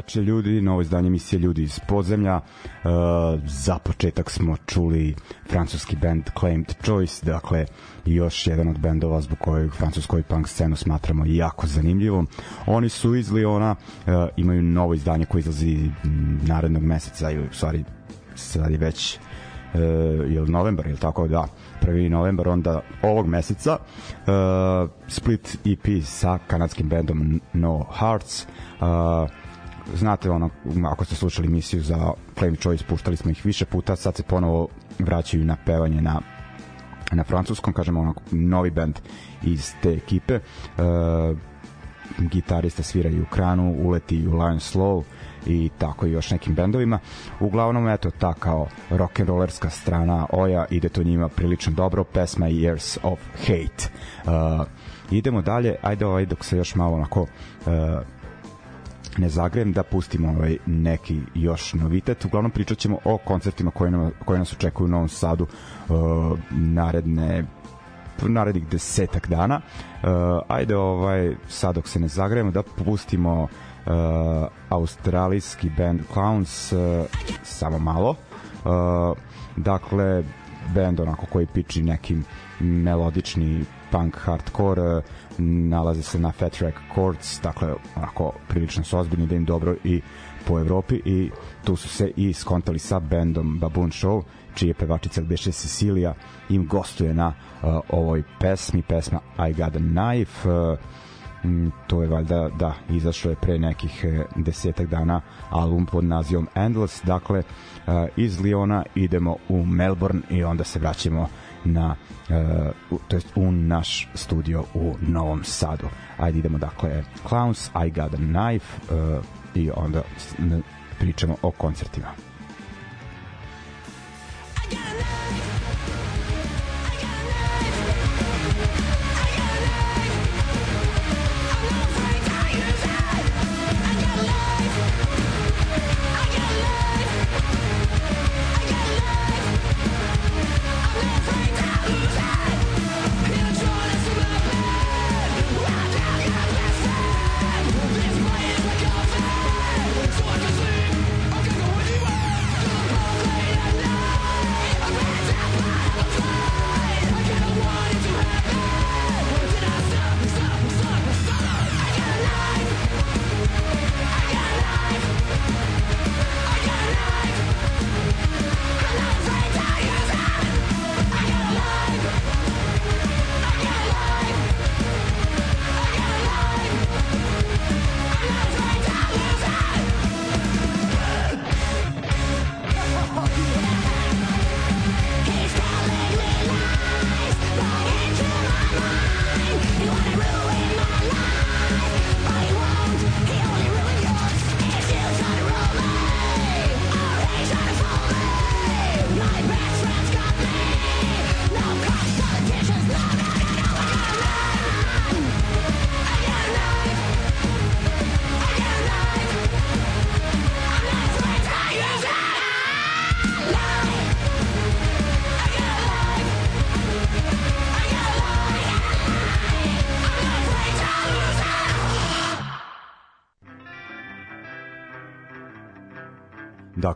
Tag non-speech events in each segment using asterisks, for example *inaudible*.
Večer ljudi, novo izdanje emisije Ljudi iz podzemlja. Uh, za početak smo čuli francuski band Claimed Choice, dakle još jedan od bendova zbog kojeg francuskoj punk scenu smatramo jako zanimljivom. Oni su iz Liona, uh, imaju novo izdanje koje izlazi narednog meseca, ili u stvari sad je već uh, je novembar, je tako da, prvi novembar onda ovog meseca uh, split EP sa kanadskim bendom No Hearts uh, znate ono, ako ste slušali emisiju za Flame Choice, puštali smo ih više puta, sad se ponovo vraćaju na pevanje na na francuskom, kažemo onako novi band iz te ekipe. E, gitarista svira i u Kranu, uleti u Lion Slow i tako i još nekim bendovima. Uglavnom, eto, ta kao rock'n'rollerska strana Oja ide to njima prilično dobro, pesma Years of Hate. Uh, idemo dalje, ajde ovaj dok se još malo onako uh, ne zagrejem da pustimo ovaj neki još novitet. Uglavnom pričat ćemo o koncertima koje, nam, koje nas očekuju u Novom Sadu uh, naredne narednih desetak dana. Uh, ajde ovaj sad dok se ne zagrejemo da pustimo uh, australijski band Clowns uh, samo malo. Uh, dakle band onako koji piči nekim melodični punk hardcore nalaze se na Fat Track Records dakle onako prilično su ozbiljni da im dobro i po Evropi i tu su se i skontali sa bendom Baboon Show čije pevačica beše Cecilia im gostuje na uh, ovoj pesmi pesma I Got a Knife. Uh, mm, to je valjda da izašlo je pre nekih e, desetak dana album pod nazivom Endless. Dakle e, iz Liona idemo u Melbourne i onda se vraćamo na uh, to jest u naš studio u Novom Sadu. Ajde idemo dakle Clowns, I Got a Knife uh, i onda pričamo o koncertima.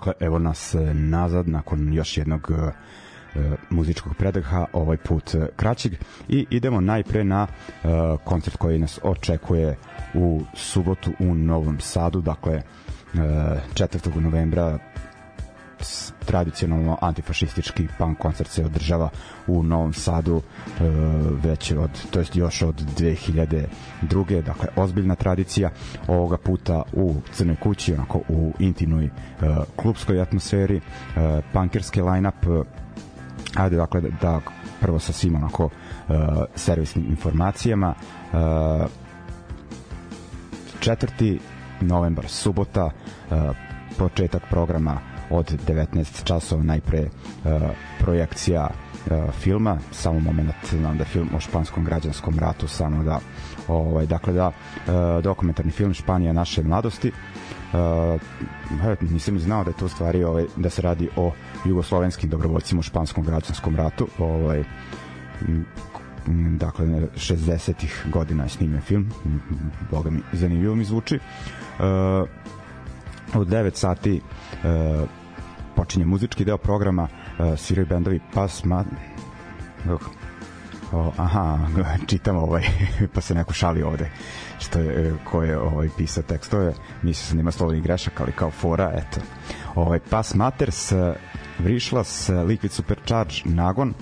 Dakle, evo nas e, nazad nakon još jednog e, e, muzičkog predaha, ovaj put kraćeg i idemo najpre na koncert koji nas očekuje u subotu u Novom Sadu, dakle 4. novembra tradicionalno antifašistički punk koncert se održava u Novom Sadu e, već od, to jest još od 2002. Dakle, ozbiljna tradicija ovoga puta u Crnoj kući, onako u intimnoj e, klubskoj atmosferi, e, punkerski line-up, ajde dakle da, da prvo sa svim onako servisnim informacijama. četvrti novembar, subota, početak programa od 19 časova najpre uh, projekcija uh, filma, samo moment znam da film o španskom građanskom ratu samo da ovaj, dakle da uh, dokumentarni film Španija naše mladosti. Uh, nisam znao da je to stvari ovaj, da se radi o jugoslovenskim dobrovoljcima u španskom građanskom ratu ovaj, dakle 60-ih godina je snimljen film. Boga mi zanimljivo mi zvuči. Uh, od 9 sati uh, počinje muzički deo programa, uh, sviraju bendovi Pas Ma... Uh, o, aha, *laughs* čitam ovaj, *laughs* pa se neko šali ovde što je, ko je ovaj, pisao tekstove, mislim se nema slovnih grešaka, ali kao fora, eto. Ovaj, Pas Matters, Vrišlas, Liquid Supercharge, Nagon, uh,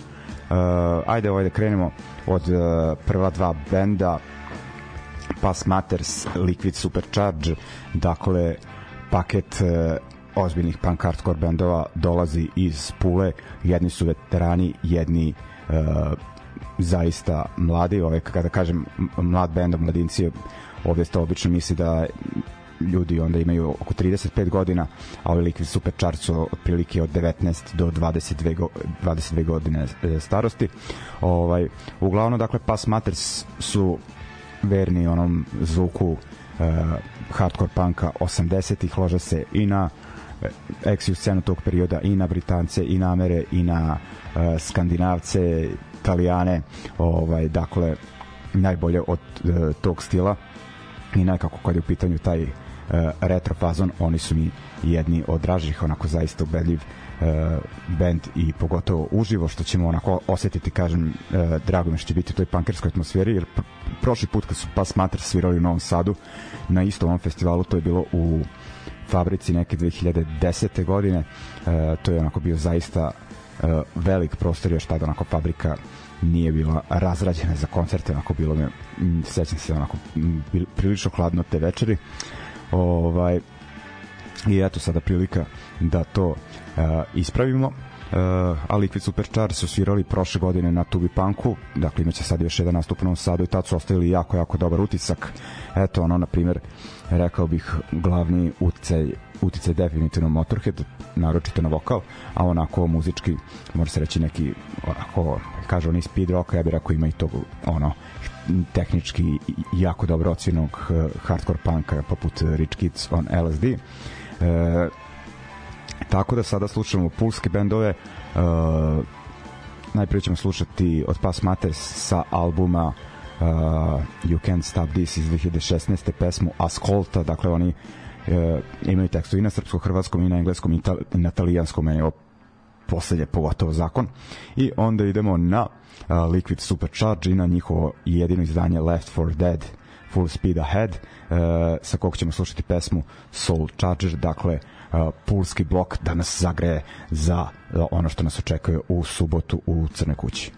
ajde ovaj da krenemo od uh, prva dva benda Pass Matters, Liquid Supercharge, dakle paket uh, ozbiljnih punk hardcore bendova dolazi iz Pule, jedni su veterani, jedni uh, zaista mladi, ovaj, kada kažem mlad bend, mladinci, ovde ste obično misli da ljudi onda imaju oko 35 godina, a ovaj Liquid Supercharge su otprilike od 19 do 22, go, 22 godine e, starosti. Ovaj, uglavnom, dakle, Pass Matters su verni onom zvuku uh, hardcore punka 80-ih, lože se i na eksiju scenu tog perioda i na Britance i na Amere i na uh, Skandinavce, Italijane, ovaj, dakle najbolje od uh, tog stila. I nekako kad je u pitanju taj uh, retro fazon, oni su mi jedni od dražih, onako zaista ubedljiv uh, band i pogotovo uživo što ćemo onako osetiti kažem uh, drago mi što će biti u toj punkerskoj atmosferi jer prošli put kad su Pass Matter svirali u Novom Sadu na istom ovom festivalu to je bilo u fabrici neke 2010. godine. E, to je onako bio zaista e, velik prostor još tada onako fabrika nije bila razrađena za koncerte, onako bilo me, sećam se onako prilično hladno te večeri. Ovaj, I eto sada prilika da to uh, ispravimo. Uh, a Liquid Supercharge su svirali prošle godine na Tubi Punku, dakle imaće sad još jedan nastup u Novom Sadu i tad su ostavili jako, jako dobar utisak. Eto, ono, na primjer, rekao bih glavni uticaj uticaj definitivno Motorhead, naročito na vokal, a onako muzički, može se reći neki, onako, kaže oni speed rock, ja bih rekao ima i tog, ono, tehnički jako dobro ocjenog uh, hardcore punka poput Rich Kids on LSD. E, tako da sada slušamo pulske bendove e, najprije ćemo slušati od Pas Mates sa albuma uh, You Can't Stop This iz 2016. pesmu Ascolta, dakle oni e, imaju tekstu i na srpsko-hrvatskom i na engleskom i, i na talijanskom, meni ovo poslednje pogotovo zakon. I onda idemo na uh, Liquid Supercharge i na njihovo jedino izdanje Left for Dead Full Speed Ahead uh, sa kog ćemo slušati pesmu Soul Charger, dakle uh, pulski blok da nas zagreje za ono što nas očekuje u subotu u Crne kući.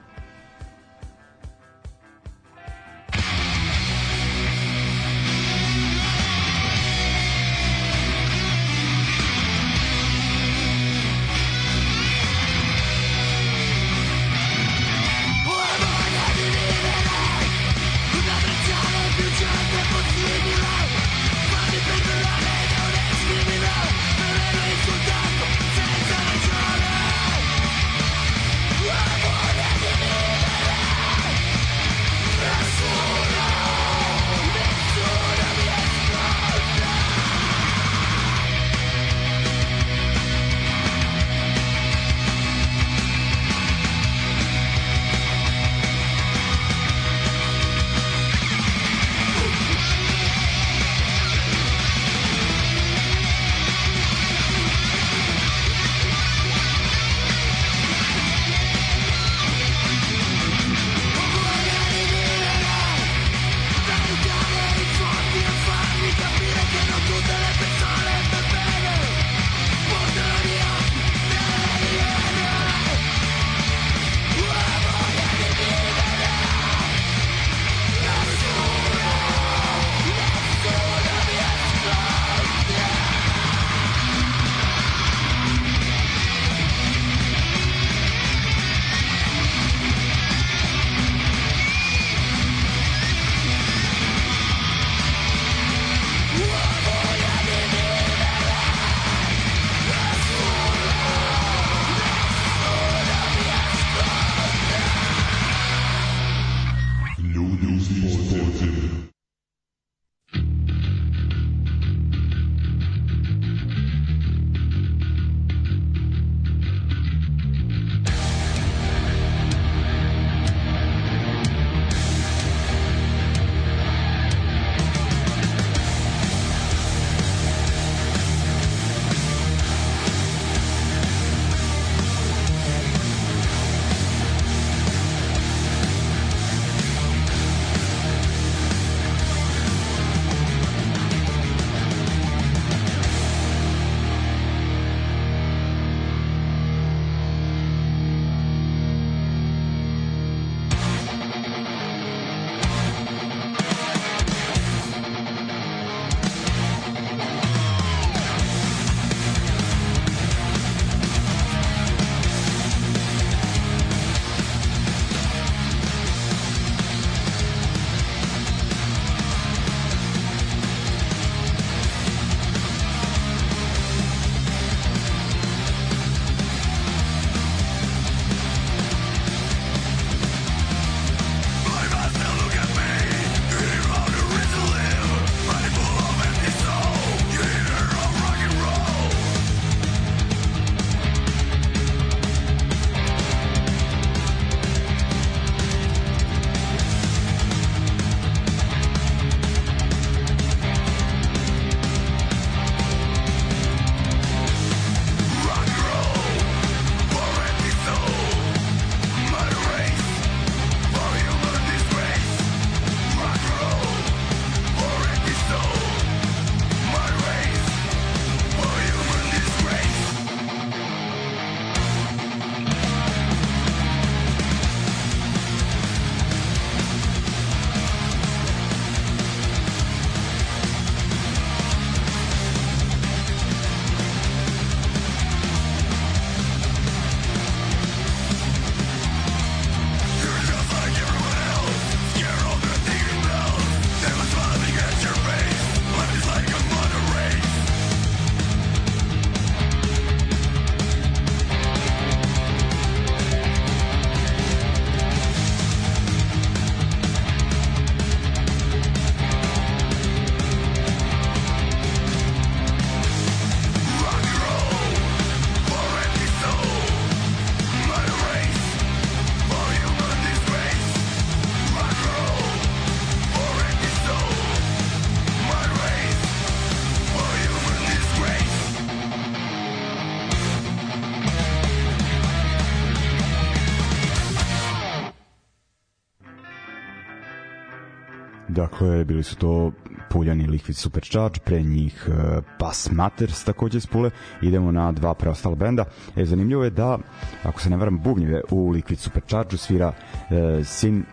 Dakle, bili su to Puljani Liquid Supercharge, pre njih uh, Pass Matters takođe s Pule. Idemo na dva preostala benda. E, zanimljivo je da, ako se ne varam, bubnjive u Liquid Supercharge svira uh, sin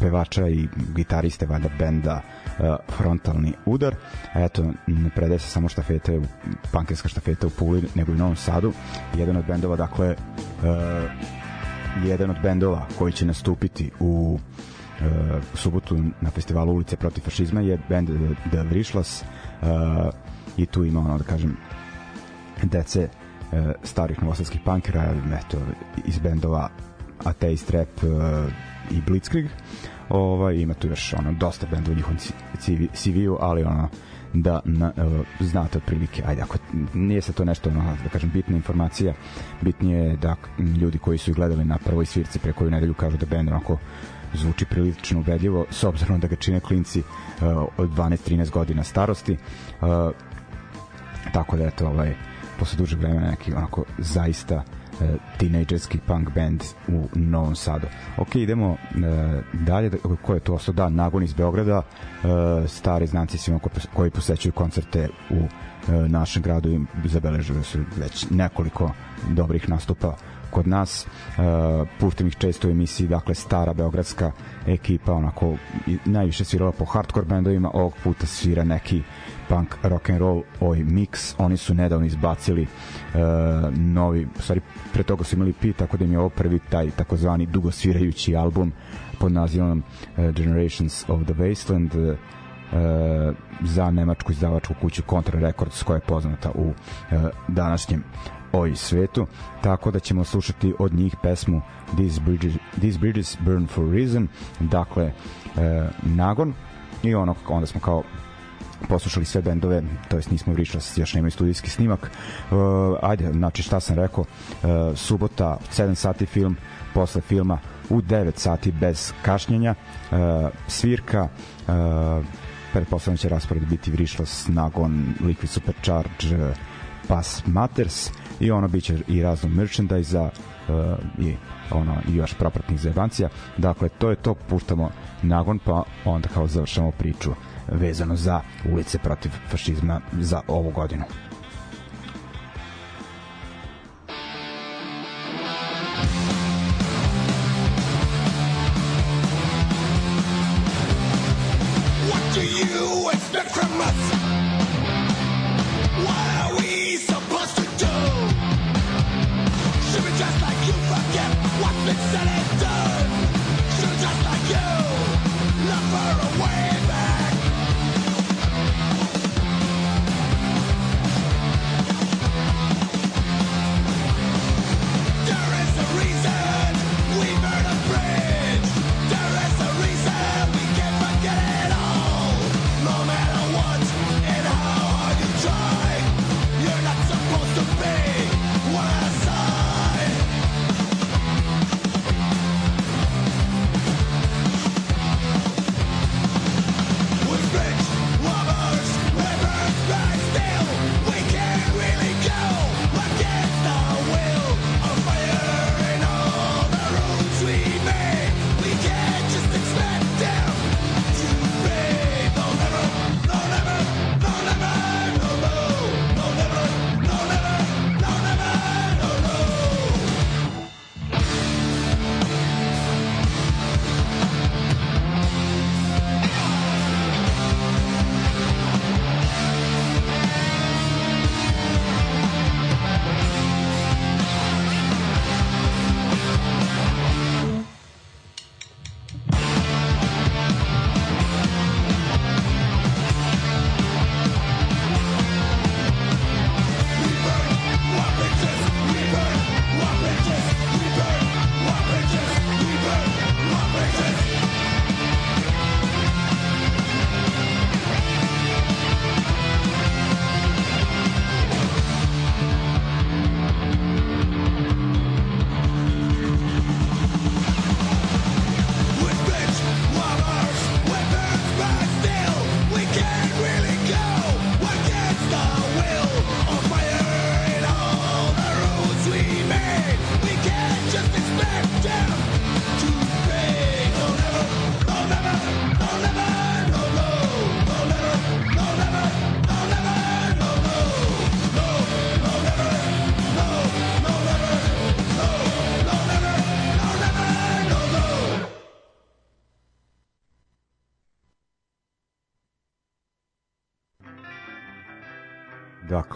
pevača i gitariste valjda benda uh, Frontalni udar. Eto, ne predaje se samo štafete, pankerska štafeta u Puli, nego i Novom Sadu. Jedan od bendova, dakle, uh, jedan od bendova koji će nastupiti u uh, subotu na festivalu Ulice protiv fašizma je band The, The Vrishlas uh, i tu ima ono da kažem dece starih novosadskih punkera eto, iz bendova Ateist Rap i Blitzkrieg. Ovaj, ima tu još ono, dosta benda u njihovom CV-u, ali ono, da na, uh, znate otprilike ajde ako nije se to nešto ono, da kažem bitna informacija bitnije je da ljudi koji su gledali na prvoj svirci pre koju nedelju kažu da bend onako zvuči prilično ubedljivo s obzirom da ga čine klinci uh, od 12-13 godina starosti uh, tako da eto ovaj posle dužeg vremena neki onako zaista uh, tinejdžerski punk band u Novom Sadu. Ok, idemo e, dalje, da, ko je to ostao? Da, Nagon iz Beograda, e, stari znanci svima ko, koji posećuju koncerte u našem gradu i zabeležili su već nekoliko dobrih nastupa kod nas uh, puštam ih često u emisiji dakle stara beogradska ekipa onako najviše svirala po hardcore bendovima ovog puta svira neki punk rock and roll ovaj mix oni su nedavno izbacili uh, novi stvari pre toga su imali pi tako da im je ovo prvi taj takozvani dugosvirajući album pod nazivom uh, Generations of the Wasteland uh, za nemačku izdavačku kuću Contra Records koja je poznata u uh, današnjem oj svetu, tako da ćemo slušati od njih pesmu These Bridges, These Bridges Burn for Reason, dakle e, Nagon i ono, onda smo kao poslušali sve bendove, to jest nismo vrišali, još nemaju studijski snimak. Uh, ajde, znači šta sam rekao, uh, subota, 7 sati film, posle filma u 9 sati bez kašnjenja, uh, svirka, uh, pretpostavljam će raspored biti Vrišlas, Nagon, Liquid Supercharge, uh, Pass Matters i ono biće i razno merchandise-a uh, i ono i još propratnih zajebancija. Dakle, to je to, puštamo nagon, pa onda kao završamo priču vezano za ulice protiv fašizma za ovu godinu.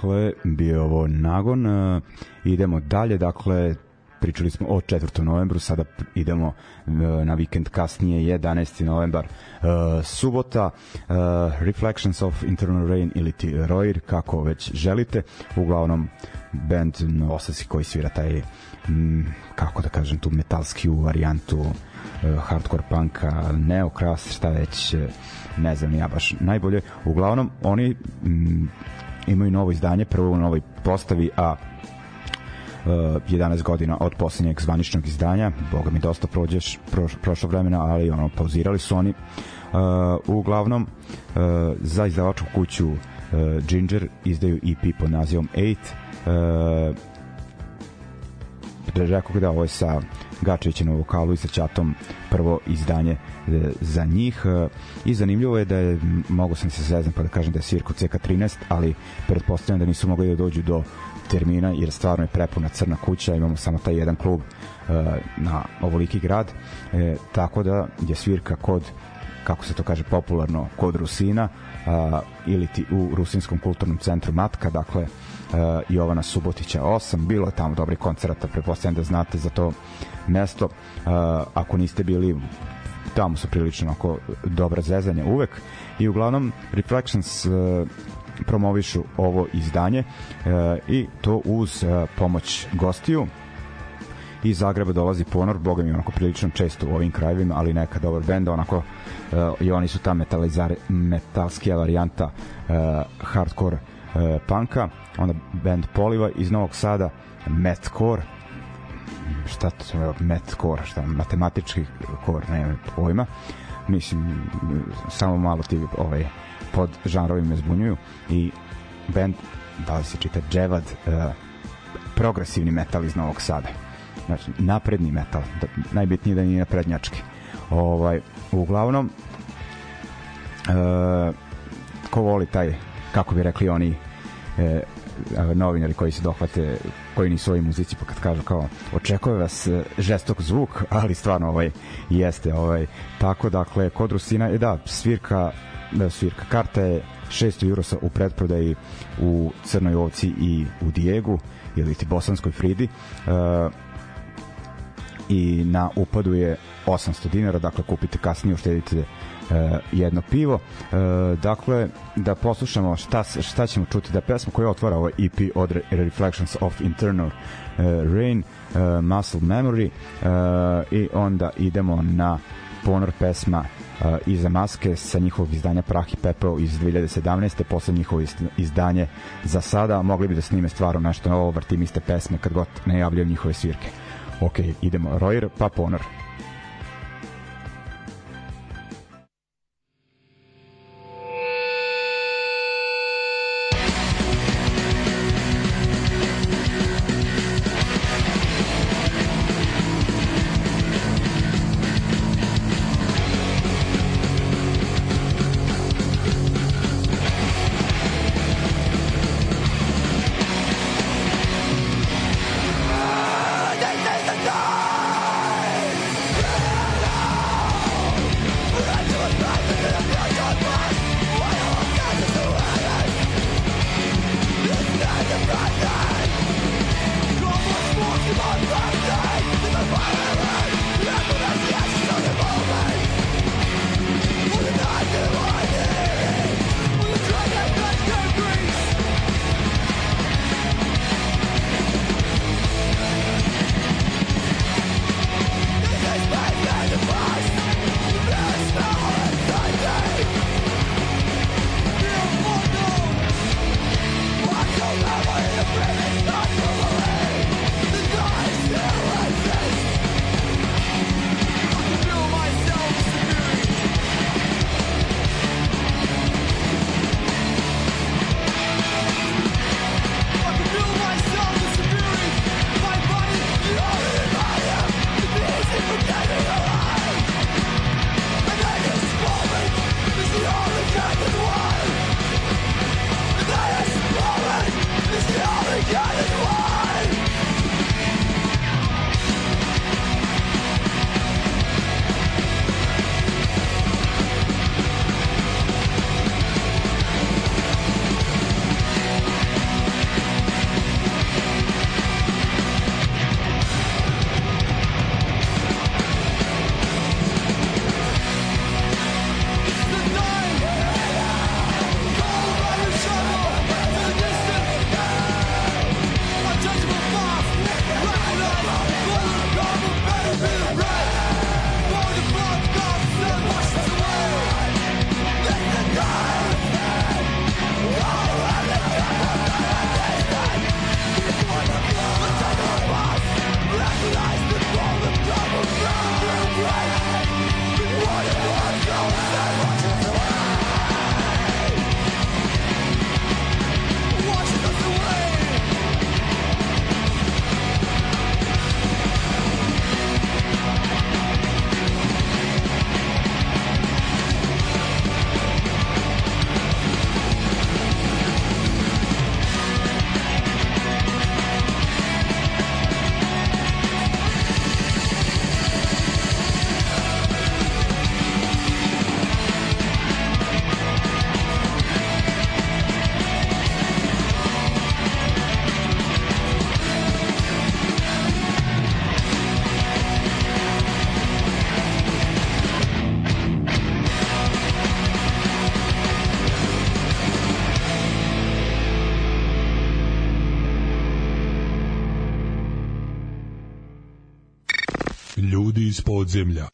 Dakle, bio ovo nagon. Uh, idemo dalje, dakle, pričali smo o 4. novembru, sada idemo uh, na vikend kasnije, 11. novembar, uh, subota, Reflections of Internal Rain ili ti Roir, kako već želite. Uglavnom, band Osasi koji svira taj, kako da kažem, tu metalski varijantu uh, hardcore punka, neokras, šta već, ne znam ja baš najbolje. Uglavnom, oni imaju novo izdanje, prvo u novoj postavi, a 11 godina od poslednjeg zvaničnog izdanja. Boga mi dosta prođeš pro, prošlo vremena, ali ono pauzirali su oni. Uh, uglavnom uh, za izdavačku kuću uh, Ginger izdaju EP pod nazivom 8. Uh, rekao da ovo je sa Gačevićem na vokalu i sa Ćatom prvo izdanje e, za njih. E, i zanimljivo je da je mogu sam se zeznam pa da kažem da je svirko CK13 ali pretpostavljam da nisu mogli da dođu do termina jer stvarno je prepuna crna kuća imamo samo taj jedan klub e, na ovoliki grad. Tako da je svirka kod kako se to kaže popularno kod Rusina ili ti u Rusinskom kulturnom centru Matka dakle Jovana Subotića 8 bilo je tamo dobri koncerata prepostavljam da znate za to mesto. A, ako niste bili tamo su prilično ako dobra zezanja uvek. I uglavnom Reflections a, promovišu ovo izdanje e, i to uz e, pomoć gostiju. Iz Zagreba dolazi Ponor, boga mi onako prilično često u ovim krajevima, ali neka dobar benda, onako uh, i oni su ta metalizar, metalskija varijanta uh, hardcore uh, punka, onda band Poliva iz Novog Sada, Metcore, šta to je Metcore, šta, matematički core, nema pojma, mislim, samo malo ti ovaj, pod žanrovima me zbunjuju. I band, da li se čita Dževad, uh, progresivni metal iz Novog Sada. Znači napredni metal da, najbitnije da nije naprednjački. Ovaj uglavnom e, ko voli taj kako bi rekli oni e, novinari koji se dohvate koji nisu ovi muzici pa kad kažu kao očekuje vas e, žestok zvuk ali stvarno ovaj jeste ovaj. Tako dakle kod Rusina je da svirka da svirka. Karta je 600 eurosa u pretprodaji u Crnoj ovci i u Dijegu ili ti Bosanskoj Fridi. Uh, i na upadu je 800 dinara, dakle kupite kasnije, uštedite jedno pivo. Uh, dakle, da poslušamo šta, šta ćemo čuti, da pesma koja otvara ovaj EP od Reflections of Internal uh, Rain, Muscle Memory i onda idemo na ponor pesma uh, iza maske sa njihovog izdanja Prah i pepeo iz 2017. posle njihovo izdanje za sada mogli bi da snime stvarno nešto novo, vrtim iste pesme kad god ne javljaju njihove svirke ok, idemo Royer pa Ponor This podzemlja. prazna,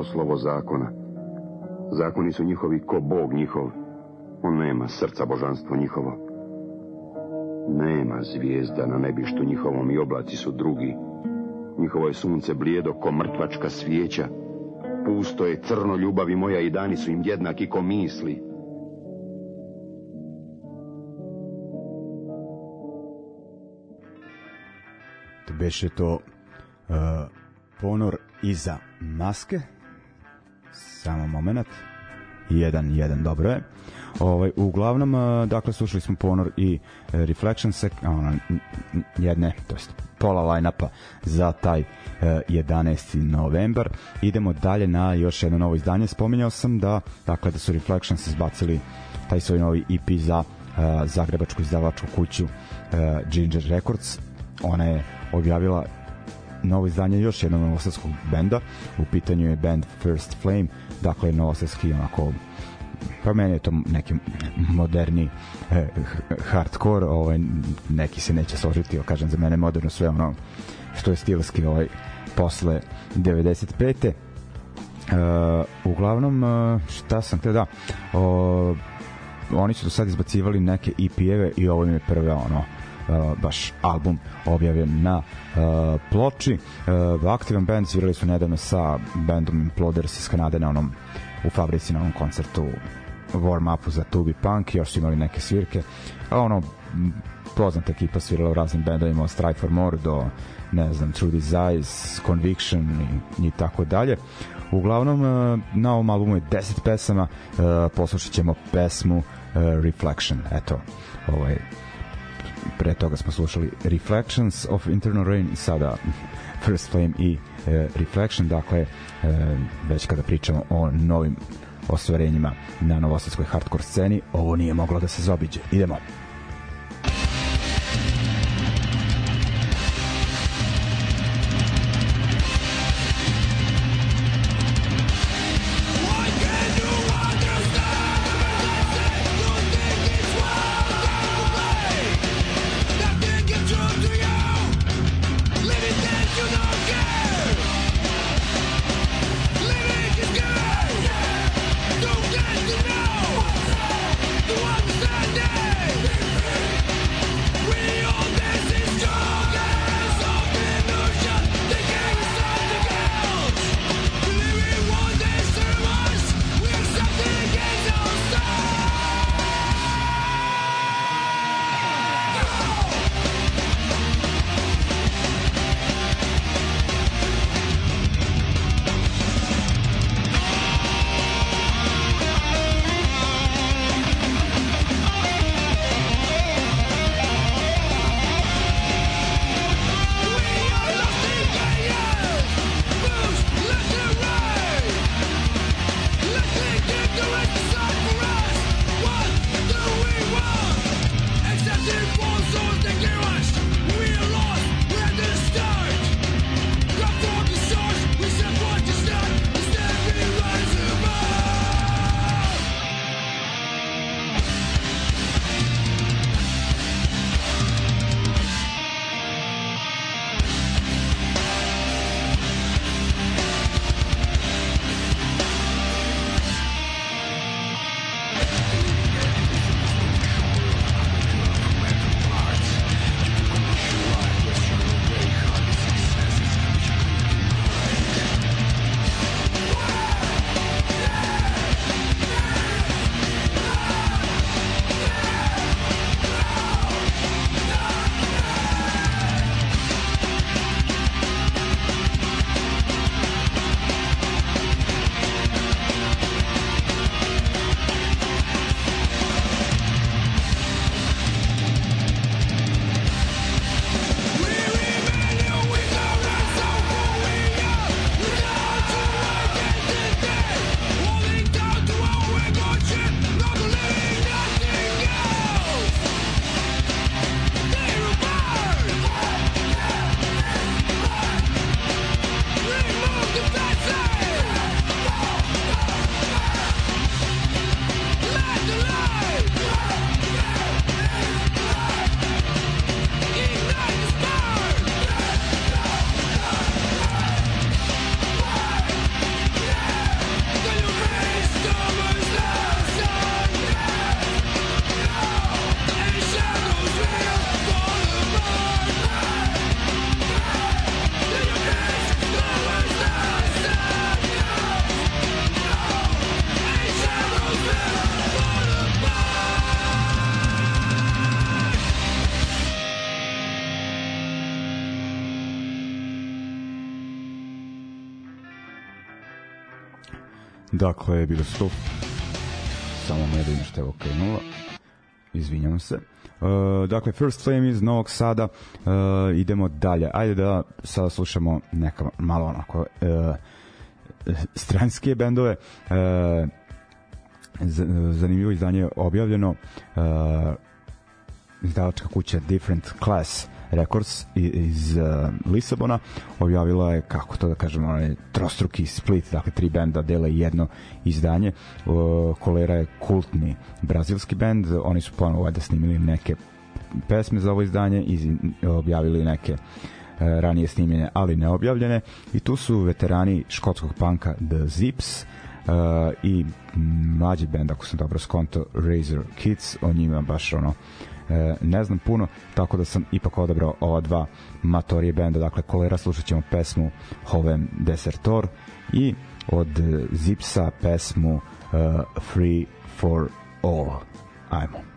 beživotan ko slovo zakona. Zakoni su njihovi ko Bog njihov. On nema srca božanstvo njihovo. Nema zvijezda na nebištu njihovom i oblaci su drugi. Njihovo je sunce blijedo ko mrtvačka svijeća. Pusto je crno ljubavi moja i dani su im jednaki ko misli. To beše to uh, ponor iza maske. Samo moment. Jedan, jedan, dobro je. Ovaj, uglavnom, eh, dakle, slušali smo ponor i Reflections, ono, jedne, to jest pola line-upa za taj 11. Eh, novembar. Idemo dalje na još jedno novo izdanje. Spominjao sam da, dakle, da su Reflections izbacili taj svoj novi EP za uh, zagrebačku izdavačku kuću Ginger Records. Ona je objavila novo izdanje još jednog novosadskog benda. U pitanju je band First Flame, dakle novosadski onako pa meni je to neki moderni eh, hardcore, ovaj, neki se neće složiti, ali kažem za mene moderno sve ono što je stilski ovaj, posle 95. Uh, uglavnom, uh, šta sam te da, uh, oni su do sad izbacivali neke EP-eve i ovo im je prve ono, baš album objavljen na uh, ploči. Uh, aktivan band svirali su nedavno sa bandom Imploders iz Kanade na onom u fabrici na onom koncertu warm upu za Tubi Punk, još su imali neke svirke. A ono, poznata ekipa svirala u raznim bendovima od Strike for More do ne znam, True Desires, Conviction i, i tako dalje. Uglavnom, na ovom albumu je 10 pesama, poslušat ćemo pesmu Reflection. Eto, ovo je pre toga smo slušali Reflections of Internal Rain i sada First Flame i e, Reflection, dakle e, već kada pričamo o novim ostvarenjima na novosadskoj hardcore sceni, ovo nije moglo da se zobiđe. Idemo. get Dakle, bilo su samo me da što je ovo krenulo. Izvinjam se. Uh, dakle, First Flame iz Novog Sada. Uh, idemo dalje. Ajde da sada slušamo neka malo onako uh, stranske bendove. Uh, zanimljivo izdanje objavljeno. Uh, izdavačka kuća Different Class Records iz uh, Lisabona. Objavila je, kako to da kažemo, onaj trostruki split, dakle tri benda dele jedno izdanje. Uh, Kolera je kultni brazilski bend, oni su ponovo valjda snimili neke pesme za ovo izdanje i objavili neke uh, ranije snimljene, ali neobjavljene. I tu su veterani škotskog panka The Zips uh, i mlađi bend, ako sam dobro skonto, Razor Kids, o njima baš ono e, ne znam puno, tako da sam ipak odabrao ova dva matorije benda, dakle Kolera slušat ćemo pesmu Hovem Desertor i od Zipsa pesmu uh, Free for All. Ajmo.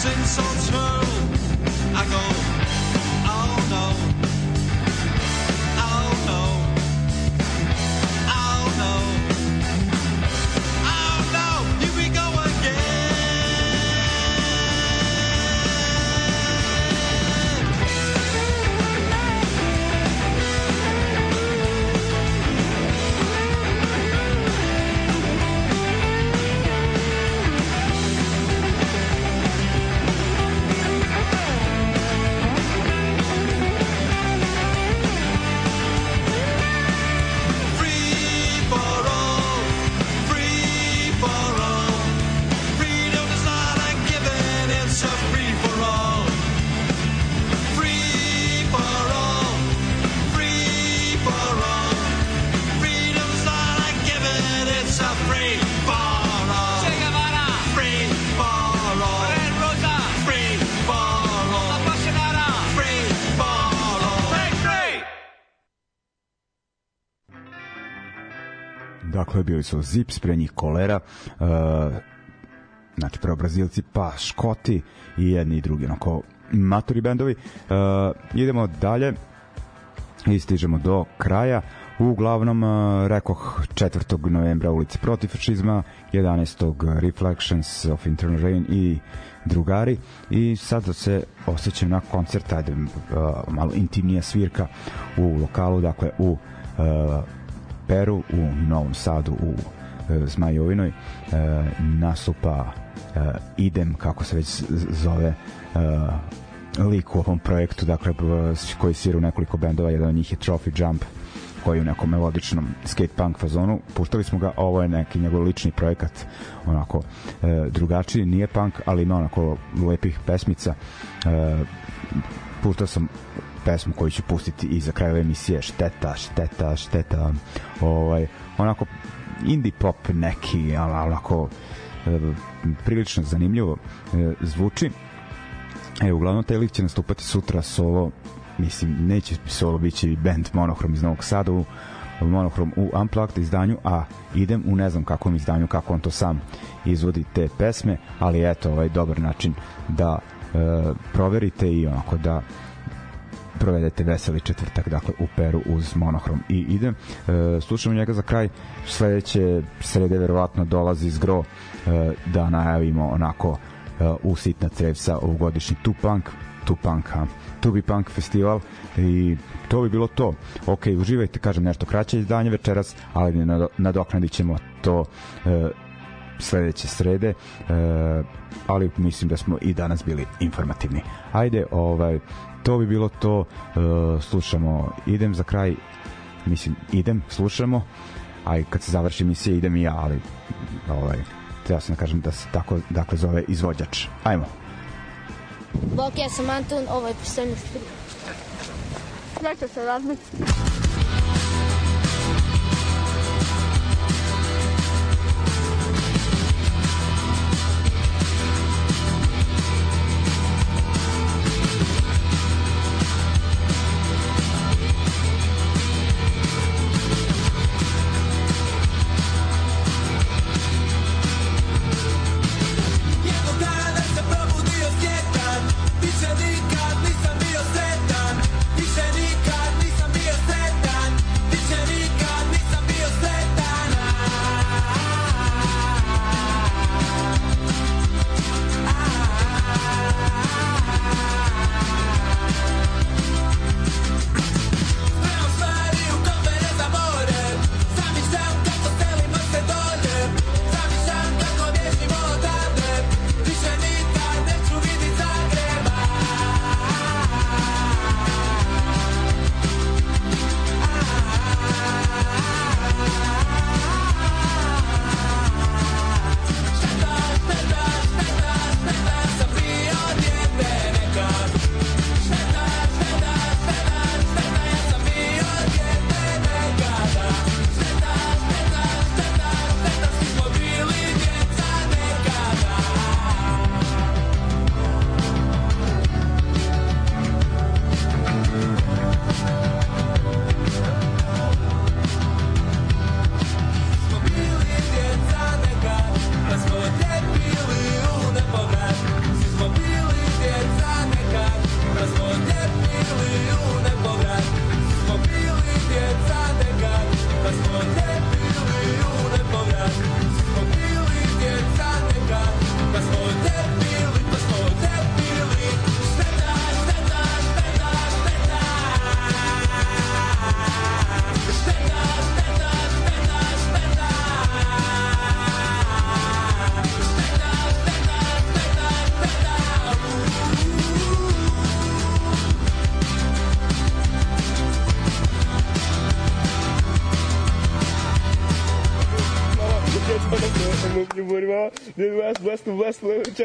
Since songs for Bili su Zips, pre njih Kolera, uh, znači prvo Brazilci, pa Škoti i jedni i drugi, onako matori bendovi. Uh, idemo dalje i stižemo do kraja. Uglavnom, uh, rekoh 4. novembra ulice protiv fašizma, 11. Reflections of Internal Rain i drugari i sad se osjećam na koncert ajde, uh, malo intimnija svirka u lokalu, dakle u uh, Peru u Novom Sadu u e, Zmajovinoj e, nastupa e, idem kako se već zove lik u ovom projektu dakle koji svira u nekoliko bendova jedan od njih je Trophy Jump koji je u nekom melodičnom skate punk fazonu. Puštali smo ga, ovo je neki njegov lični projekat onako e, drugačiji, nije punk ali ima onako lepih pesmica. E, puštao sam pesmu koju ću pustiti i za kraj emisije šteta, šteta, šteta. Ovaj, onako indie pop neki ali onako e, prilično zanimljivo e, zvuči. E, uglavnom taj lik će nastupati sutra solo mislim neće solo biće band Monohrom iz Novog Sada u Monohrom u Unplugged izdanju a idem u ne znam kakvom izdanju kako on to sam izvodi te pesme ali eto ovaj dobar način da e, proverite i onako da provedete veseli četvrtak dakle u Peru uz monohrom. I idem e, slušamo njega za kraj. Sledeće srede verovatno dolazi zgro e, da najavimo onako e, u sitna crevca ovogodišnji Tupunk, ha, Tubi Punk festival. I to bi bilo to. Ok, uživajte, kažem nešto kraće izdanje večeras, ali nado- nadoknadit ćemo to e, sledeće srede, e, ali mislim da smo i danas bili informativni. Ajde, ovaj, to bi bilo to, e, slušamo, idem za kraj, mislim, idem, slušamo, a i kad se završi emisija idem i ja, ali ovaj, treba sam da kažem da se tako dakle zove izvođač. Ajmo. Bok, ja sam Antun, ovo je pristojnost 3. Neće se razmisliti. West, West, West, West,